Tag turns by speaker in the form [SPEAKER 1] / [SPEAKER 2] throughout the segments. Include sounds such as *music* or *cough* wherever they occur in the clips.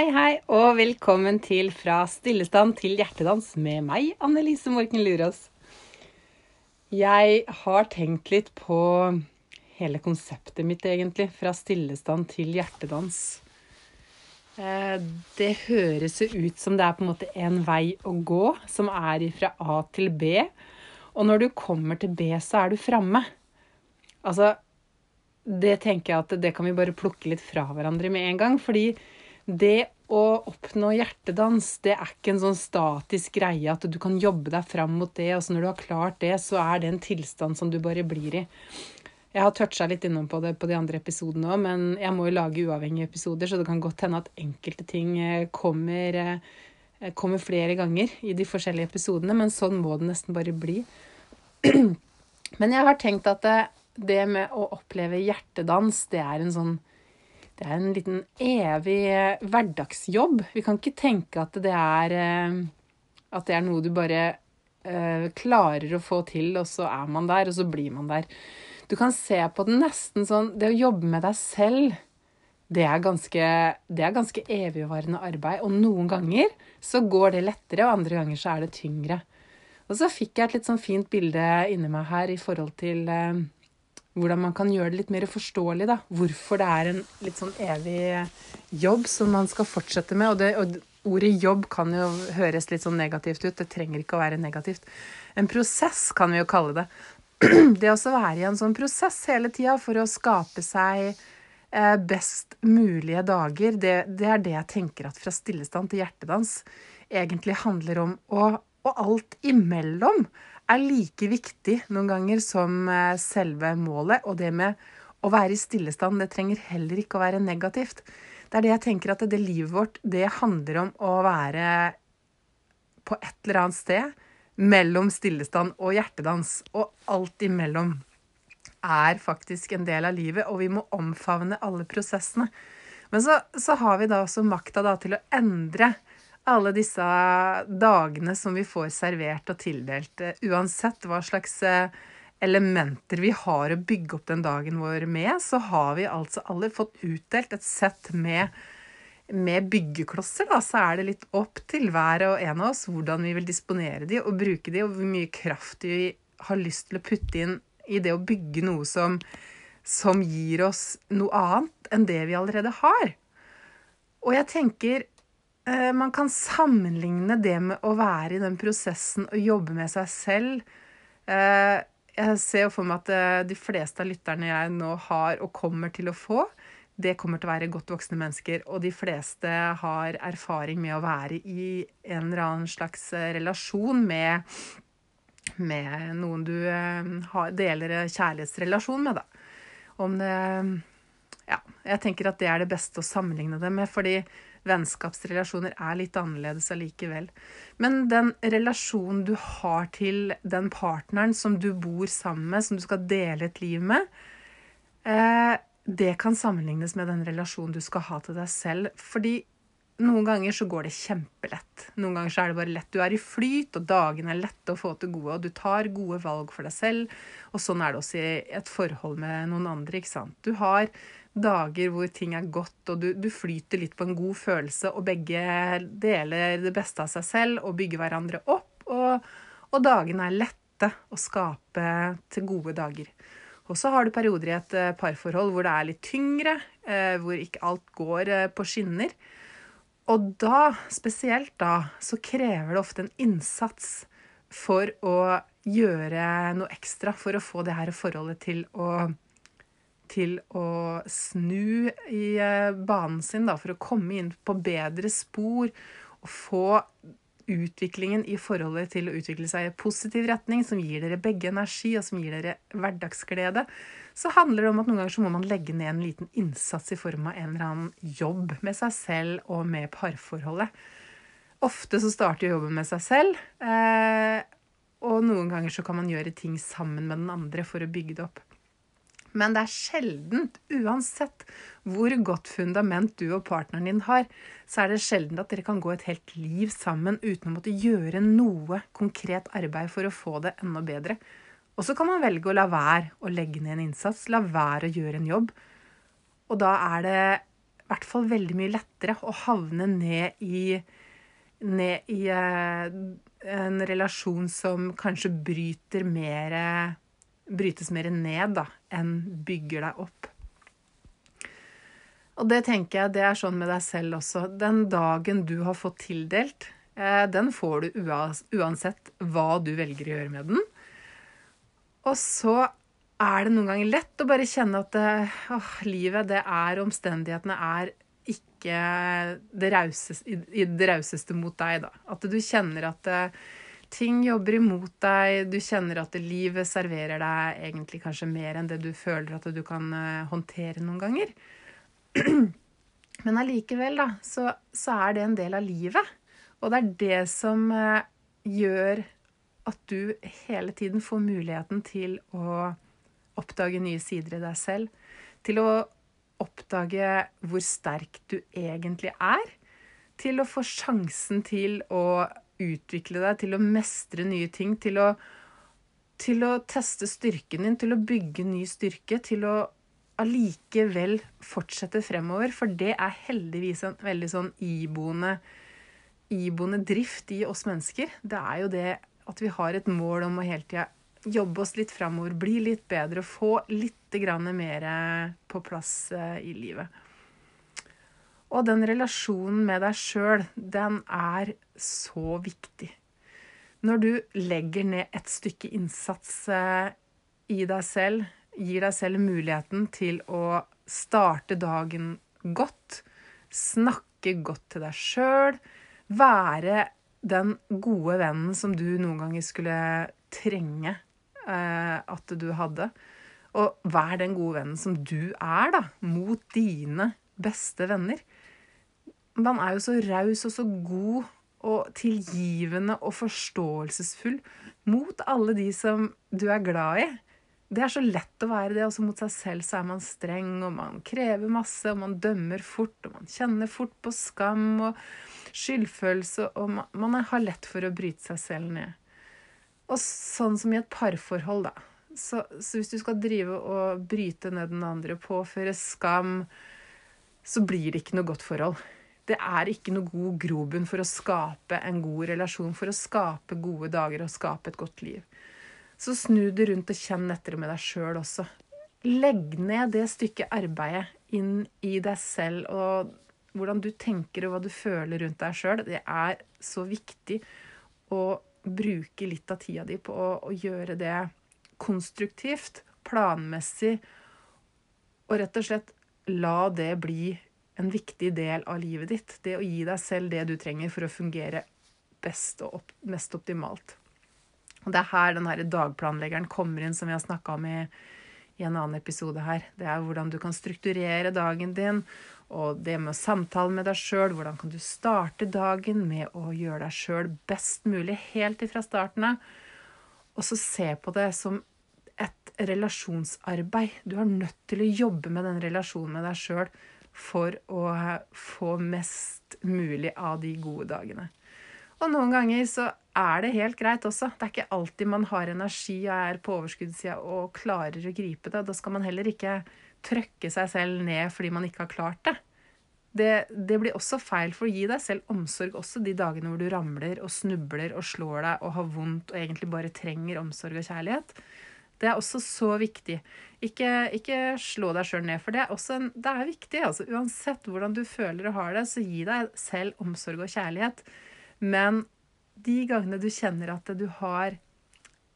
[SPEAKER 1] Hei, hei, og velkommen til Fra stillestand til hjertedans med meg, Annelise Morken Lurås. Jeg har tenkt litt på hele konseptet mitt, egentlig. Fra stillestand til hjertedans. Eh, det høres jo ut som det er på en måte en vei å gå, som er fra A til B. Og når du kommer til B, så er du framme. Altså, det tenker jeg at det kan vi bare plukke litt fra hverandre med en gang. Fordi det å oppnå hjertedans, det er ikke en sånn statisk greie at du kan jobbe deg fram mot det, og så når du har klart det, så er det en tilstand som du bare blir i. Jeg har toucha litt innom på det på de andre episodene òg, men jeg må jo lage uavhengige episoder, så det kan godt hende at enkelte ting eh, kommer, eh, kommer flere ganger i de forskjellige episodene, men sånn må det nesten bare bli. *clears throat* Men jeg har tenkt at det, det med å oppleve hjertedans, det er en sånn det er en liten evig hverdagsjobb. Vi kan ikke tenke at det er, eh, at det er noe du bare uh, klarer å få til, og så er man der, og så blir man der. Du kan se på det nesten sånn Det å jobbe med deg selv, det er ganske, det er ganske evigvarende arbeid. Og noen ganger så går det lettere, og andre ganger så er det tyngre. Og så fikk jeg et litt sånn fint bilde inni meg her i forhold til hvordan man kan gjøre det litt mer forståelig. da, Hvorfor det er en litt sånn evig jobb som man skal fortsette med. Og, det, og ordet jobb kan jo høres litt sånn negativt ut. Det trenger ikke å være negativt. En prosess kan vi jo kalle det. *clears throat* Det å være i en sånn prosess hele tida for å skape seg eh, best mulige dager, det, det er det jeg tenker at fra stillestand til hjertedans egentlig handler om. Og, og alt imellom er like viktig noen ganger som eh, selve målet. Og det med å være i stillestand, det trenger heller ikke å være negativt. Det er det jeg tenker at det livet vårt, det handler om å være på et eller annet sted mellom stillestand og hjertedans. Og alt imellom er faktisk en del av livet, og vi må omfavne alle prosessene. Men så, så har vi da også makta til å endre alle disse dagene som vi får servert og tildelt. Eh, uansett hva slags eh, elementer vi har å bygge opp den dagen vår med, så har vi altså alle fått utdelt et sett med, med byggeklosser. Da. Så er det litt opp til hver og en av oss hvordan vi vil disponere de og bruke de, og hvor mye kraft vi har lyst til å putte inn i det å bygge noe som, som gir oss noe annet enn det vi allerede har. Og jeg tenker man kan sammenligne det med å være i den prosessen og jobbe med seg selv. Eh, jeg ser jo for meg at eh, de fleste av lytterne jeg nå har og kommer til å få, det kommer til å være godt voksne mennesker. Og de fleste har erfaring med å være i en eller annen slags relasjon med, med noen du deler kjærlighetsrelasjon med, da. Om det Ja, jeg tenker at det er det beste å sammenligne det med. fordi vennskapsrelasjoner er litt annerledes allikevel. Men den relasjonen du har til den partneren som du bor sammen med, som du skal dele et liv med, eh, det kan sammenlignes med den relasjonen du skal ha til deg selv. Fordi noen ganger så går det kjempelett. Noen ganger så er det bare lett. Du er i flyt, og dagene er lette å få til gode, og du tar gode valg for deg selv. Og sånn er det også i et forhold med noen andre, ikke sant. Du har dager hvor ting er godt, og du, du, flyter litt på en god følelse, og begge deler det beste av seg selv og bygger hverandre opp. Og, og dagene er lette å skape til gode dager. Og så har du perioder i et eh, parforhold hvor det er litt tyngre, eh, hvor ikke alt går eh, på skinner. Og da, spesielt da, så krever det ofte en innsats for å gjøre noe ekstra for å få det her forholdet til å til å snu i eh, banen sin da, for å komme inn på bedre spor og få utviklingen i forholdet til å utvikle seg i positiv retning, som gir dere begge energi, og som gir dere hverdagsglede, så handler det om at noen ganger så må man legge ned en liten innsats i form av en eller annen jobb med seg selv og med parforholdet. Ofte så starter jobben med seg selv, eh, og noen ganger så kan man gjøre ting sammen med den andre for å bygge det opp. Men det er sjeldent, uansett hvor godt fundament du og partneren din har, så er det sjelden at dere kan gå et helt liv sammen uten å måtte gjøre noe konkret arbeid for å få det enda bedre. Og så kan man velge å la være å legge ned en innsats, la være å gjøre en jobb. Og da er det i hvert fall veldig mye lettere å havne ned i, ned i eh, en relasjon som kanskje bryter mer Brytes mer ned da, enn bygger deg opp. Og det tenker jeg det er sånn med deg selv også. Den dagen du har fått tildelt, eh, den får du uansett hva du velger å gjøre med den. Og så er det noen ganger lett å bare kjenne at det, åh, livet, det er omstendighetene er ikke det rauseste, det rauseste mot deg, da. At du kjenner at uh, ting jobber imot deg, du kjenner at livet serverer deg egentlig kanskje mer enn det du føler at du kan uh, håndtere noen ganger. *clears throat* Men allikevel, da, så, så, er det en del av livet. Og det er det som uh, gjør at du hele tiden får muligheten til å oppdage nye sider i deg selv. Til å oppdage hvor sterk du egentlig er. Til å få sjansen til å utvikle deg, til å mestre nye ting. Til å, til å teste styrken din, til å bygge ny styrke. Til å allikevel fortsette fremover. For det er heldigvis en veldig sånn iboende, iboende drift i oss mennesker. Det er jo det at vi har et mål om å hele tida jobbe oss litt fremover, bli litt bedre, få litt mer på plass eh, i livet. Og den relasjonen med deg sjøl, den er så viktig. Når du legger ned et stykke innsats eh, i deg selv, gir deg selv muligheten til å starte dagen godt, snakke godt til deg sjøl, være den gode vennen som du noen ganger skulle trenge eh, at du hadde. Og vær den gode vennen som du er, da, mot dine beste venner. Man er jo så raus og så god og tilgivende og forståelsesfull mot alle de som du er glad i. Det er så lett å være det. Også mot seg selv så er man streng, og man krever masse, og man dømmer fort, og man kjenner fort på skam og skyldfølelse, og man, har lett for å bryte seg selv ned. Og sånn som i et parforhold, da. Så, så, hvis du skal drive og bryte ned den andre, påføre skam, så blir det ikke noe godt forhold. Det er ikke noe god grobunn for å skape en god relasjon, for å skape gode dager og skape et godt liv. Så snu det rundt og kjenn etter med deg sjøl også. Legg ned det stykket arbeidet inn i deg selv og hvordan du tenker og hva du føler rundt deg sjøl. Det er så viktig å bruke litt av tida di på å, å gjøre det konstruktivt, planmessig, og rett og slett la det bli en viktig del av livet ditt. Det å gi deg selv det du trenger for å fungere best og opp, mest optimalt. Og Det er her den dagplanleggeren kommer inn, som vi har snakka om i, i en annen episode her. Det er hvordan du kan strukturere dagen din, og det med å samtale med deg sjøl, hvordan kan du starte dagen med å gjøre deg sjøl best mulig helt ifra starten av. Og så se på det som relasjonsarbeid. Du er nødt til å jobbe med den relasjonen med deg sjøl for å få mest mulig av de gode dagene. Og noen ganger så er det helt greit også. Det er ikke alltid man har energi og er på overskuddssida og klarer å gripe det. Da skal man heller ikke trøkke seg selv ned fordi man ikke har klart det. det. Det, blir også feil, for å gi deg selv omsorg også de dagene hvor du ramler og snubler og slår deg og har vondt og egentlig bare trenger omsorg og kjærlighet. Det er også så viktig. Ikke, ikke slå deg sjøl ned, for det også en, det er viktig. Altså, uansett hvordan du føler og har det, så gi deg selv omsorg og kjærlighet. Men de gangene du kjenner at du har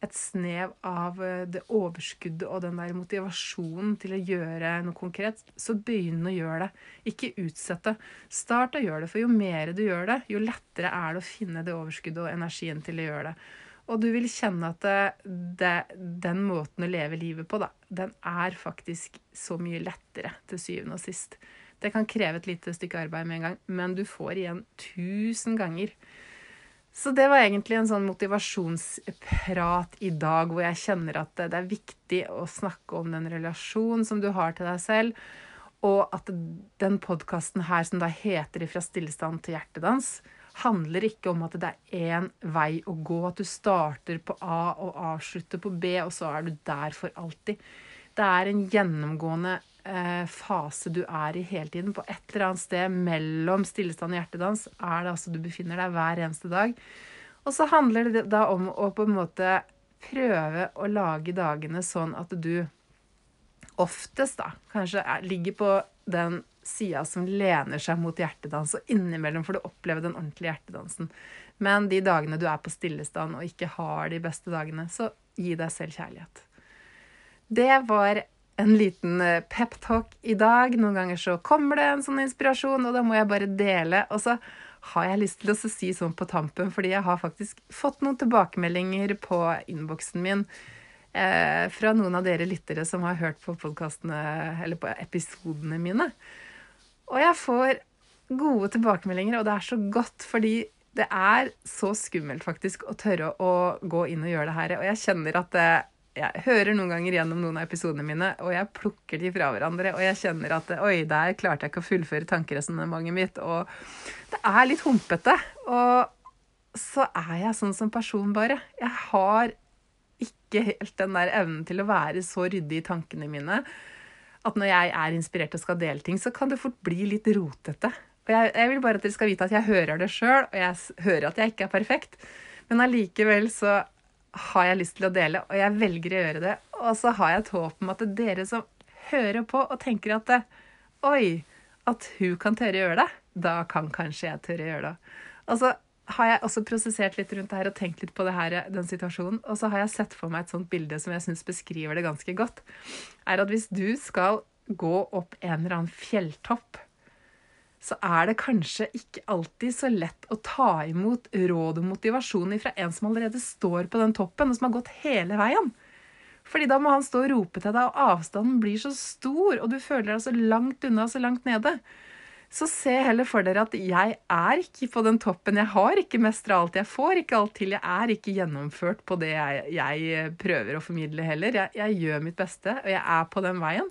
[SPEAKER 1] et snev av eh, det overskuddet og den der motivasjonen til å gjøre noe konkret, så begynn å gjøre det. Ikke utsette. Start å gjøre det, for jo mer du gjør det, jo lettere er det å finne det overskuddet og energien til å gjøre det. Og du vil kjenne at det, det, den måten å leve livet på, da, den er faktisk så mye lettere til syvende og sist. Det kan kreve et lite stykke arbeid med en gang, men du får igjen tusen ganger. Så det var egentlig en sånn motivasjonsprat i dag, hvor jeg kjenner at det er viktig å snakke om den relasjonen som du har til deg selv, og at den podkasten her, som da heter 'Fra stillestand til hjertedans', handler ikke om at det er én vei å gå, at du starter på A og avslutter på B, og så er du der for alltid. Det er en gjennomgående eh, fase du er i hele tiden. På et eller annet sted mellom stillestand og hjertedans er det altså du befinner deg hver eneste dag. Og så handler det da om å på en måte prøve å lage dagene sånn at du oftest da kanskje er, ligger på den sida som lener seg mot hjertedans, og innimellom får du oppleve den ordentlige hjertedansen. Men de dagene du er på stillestand og ikke har de beste dagene, så gi deg selv kjærlighet. Det var en liten eh, peptalk i dag. Noen ganger så kommer det en sånn inspirasjon, og da må jeg bare dele. Og så har jeg lyst til å si sånn på tampen, fordi jeg har faktisk fått noen tilbakemeldinger på innboksen min eh, fra noen av dere lyttere som har hørt på podkastene, eller på episodene mine. Og jeg får gode tilbakemeldinger, og det er så godt, fordi det er så skummelt faktisk å tørre å gå inn og gjøre det her. Og jeg kjenner at det, jeg hører noen ganger gjennom noen av episodene mine, og jeg plukker de fra hverandre, og jeg kjenner at oi, der klarte jeg ikke å fullføre tankeresonnementet mitt, og det er litt humpete. Og så er jeg sånn som person, bare. Jeg har ikke helt den der evnen til å være så ryddig i tankene mine at når jeg er inspirert og skal dele ting, så kan det fort bli litt rotete. Og jeg, jeg vil bare at dere skal vite at jeg hører det sjøl, og jeg hører at jeg ikke er perfekt. Men allikevel så har jeg lyst til å dele, og jeg velger å gjøre det. Og så har jeg et håp om at er dere som hører på og tenker at Oi, at hun kan tørre å gjøre det. Da kan kanskje jeg tørre å gjøre det. Og så har jeg også prosessert litt rundt det her og tenkt litt på her, den situasjonen. Og så har jeg sett for meg et sånt bilde som jeg syns beskriver det ganske godt. Er at hvis du skal gå opp en eller annen fjelltopp, så er det kanskje ikke alltid så lett å ta imot råd og motivasjon fra en som allerede står på den toppen, og som har gått hele veien. Fordi da må han stå og rope til deg, og avstanden blir så stor, og du føler deg så langt unna, så langt nede. Så se heller for dere at jeg er ikke på den toppen. Jeg har ikke mestra alt. Jeg får ikke alt til. Jeg er ikke gjennomført på det jeg, jeg prøver å formidle heller. Jeg, jeg, gjør mitt beste, og jeg er på den veien.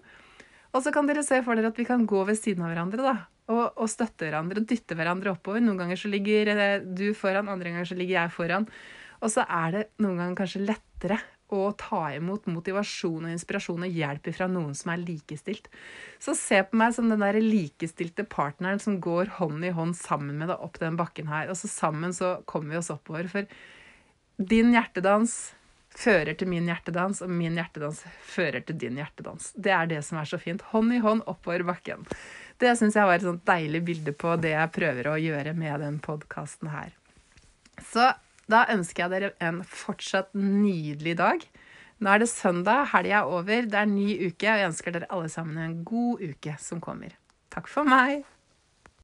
[SPEAKER 1] Og så kan dere se for dere at vi kan gå ved siden av hverandre, da. Og, og støtte hverandre og dytte hverandre oppover. Noen ganger så ligger eh, du foran, andre ganger så ligger jeg foran. Og så er det noen ganger kanskje lettere å ta imot motivasjon og inspirasjon og hjelp fra noen som er likestilt. Så se på meg som den der likestilte partneren som går hånd i hånd sammen med deg opp den bakken her. Og så sammen så kommer vi oss oppover. For din hjertedans fører til min hjertedans, og min hjertedans fører til din hjertedans. Det er det som er så fint. Hånd i hånd oppover bakken. Det syns jeg var et sånt deilig bilde på det jeg prøver å gjøre med den podkasten her. Så da ønsker jeg dere en fortsatt nydelig dag. Nå er det søndag, helga er over, det er ny uke, og jeg ønsker dere alle sammen en god uke som kommer. Takk for meg.